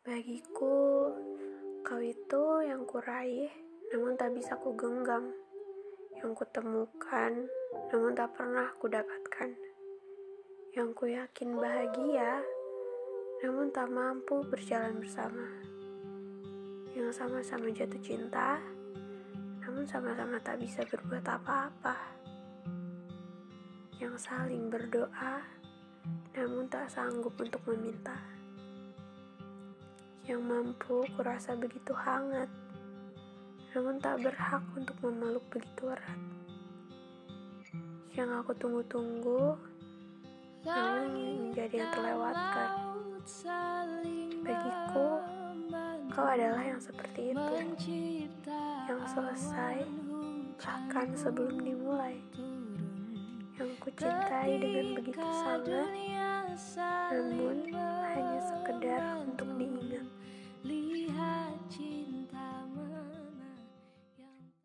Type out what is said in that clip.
Bagiku, kau itu yang kuraih, namun tak bisa ku genggam. Yang kutemukan, namun tak pernah ku dapatkan. Yang ku yakin bahagia, namun tak mampu berjalan bersama. Yang sama-sama jatuh cinta, namun sama-sama tak bisa berbuat apa-apa. Yang saling berdoa, namun tak sanggup untuk meminta yang mampu kurasa begitu hangat, namun tak berhak untuk memeluk begitu erat. Yang aku tunggu-tunggu, namun menjadi yang terlewatkan. Bagiku, kau adalah yang seperti itu, yang selesai bahkan sebelum dimulai. Yang kucintai dengan begitu sangat, namun hanya sekedar untuk di